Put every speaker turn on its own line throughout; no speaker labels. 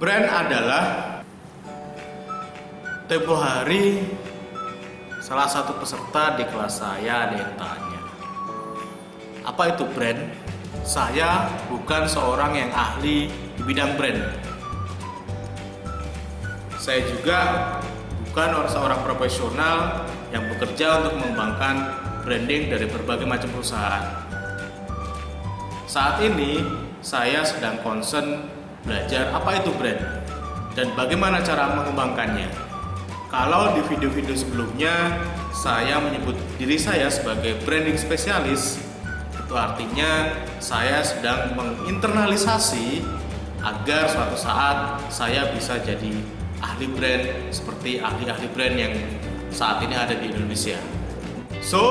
Brand adalah tempo hari salah satu peserta di kelas saya ada yang tanya apa itu brand? Saya bukan seorang yang ahli di bidang brand. Saya juga bukan seorang profesional yang bekerja untuk mengembangkan branding dari berbagai macam perusahaan. Saat ini saya sedang concern belajar apa itu brand dan bagaimana cara mengembangkannya. Kalau di video-video sebelumnya saya menyebut diri saya sebagai branding spesialis, itu artinya saya sedang menginternalisasi agar suatu saat saya bisa jadi ahli brand seperti ahli-ahli brand yang saat ini ada di Indonesia. So,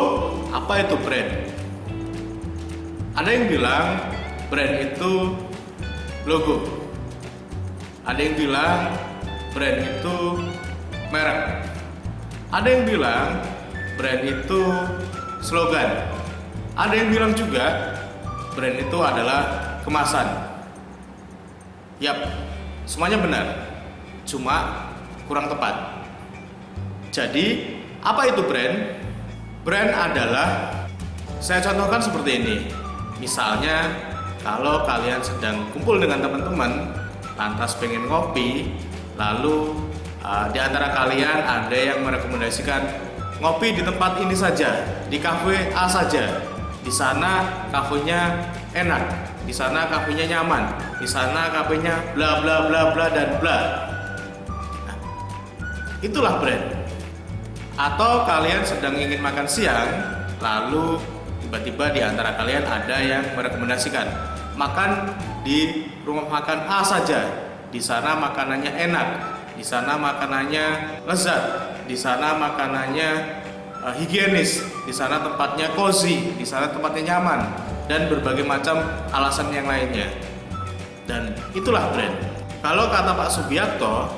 apa itu brand? Ada yang bilang brand itu logo. Ada yang bilang brand itu merek. Ada yang bilang brand itu slogan. Ada yang bilang juga brand itu adalah kemasan. Yap, semuanya benar. Cuma kurang tepat. Jadi, apa itu brand? Brand adalah saya contohkan seperti ini. Misalnya, kalau kalian sedang kumpul dengan teman-teman, lantas pengen ngopi, lalu uh, di antara kalian ada yang merekomendasikan ngopi di tempat ini saja, di kafe A saja, di sana kafenya enak, di sana kafenya nyaman, di sana kafenya bla bla bla bla dan bla. Nah, itulah brand. Atau kalian sedang ingin makan siang, lalu tiba-tiba di antara kalian ada yang merekomendasikan makan di rumah makan A saja. Di sana makanannya enak, di sana makanannya lezat, di sana makanannya uh, higienis, di sana tempatnya cozy, di sana tempatnya nyaman, dan berbagai macam alasan yang lainnya. Dan itulah brand. Kalau kata Pak Subiakto,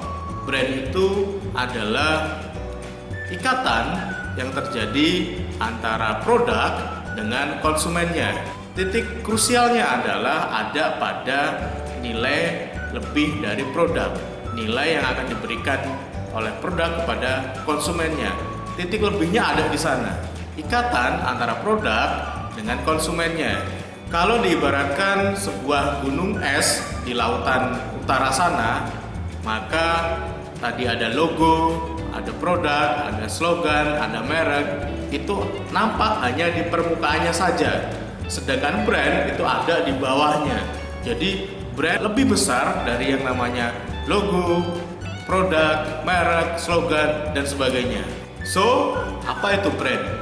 brand itu adalah ikatan yang terjadi antara produk dengan konsumennya. Titik krusialnya adalah ada pada nilai lebih dari produk, nilai yang akan diberikan oleh produk kepada konsumennya titik lebihnya ada di sana. Ikatan antara produk dengan konsumennya. Kalau diibaratkan sebuah gunung es di lautan utara sana, maka tadi ada logo, ada produk, ada slogan, ada merek, itu nampak hanya di permukaannya saja. Sedangkan brand itu ada di bawahnya. Jadi brand lebih besar dari yang namanya logo, produk, merek, slogan, dan sebagainya. So, apa itu brand?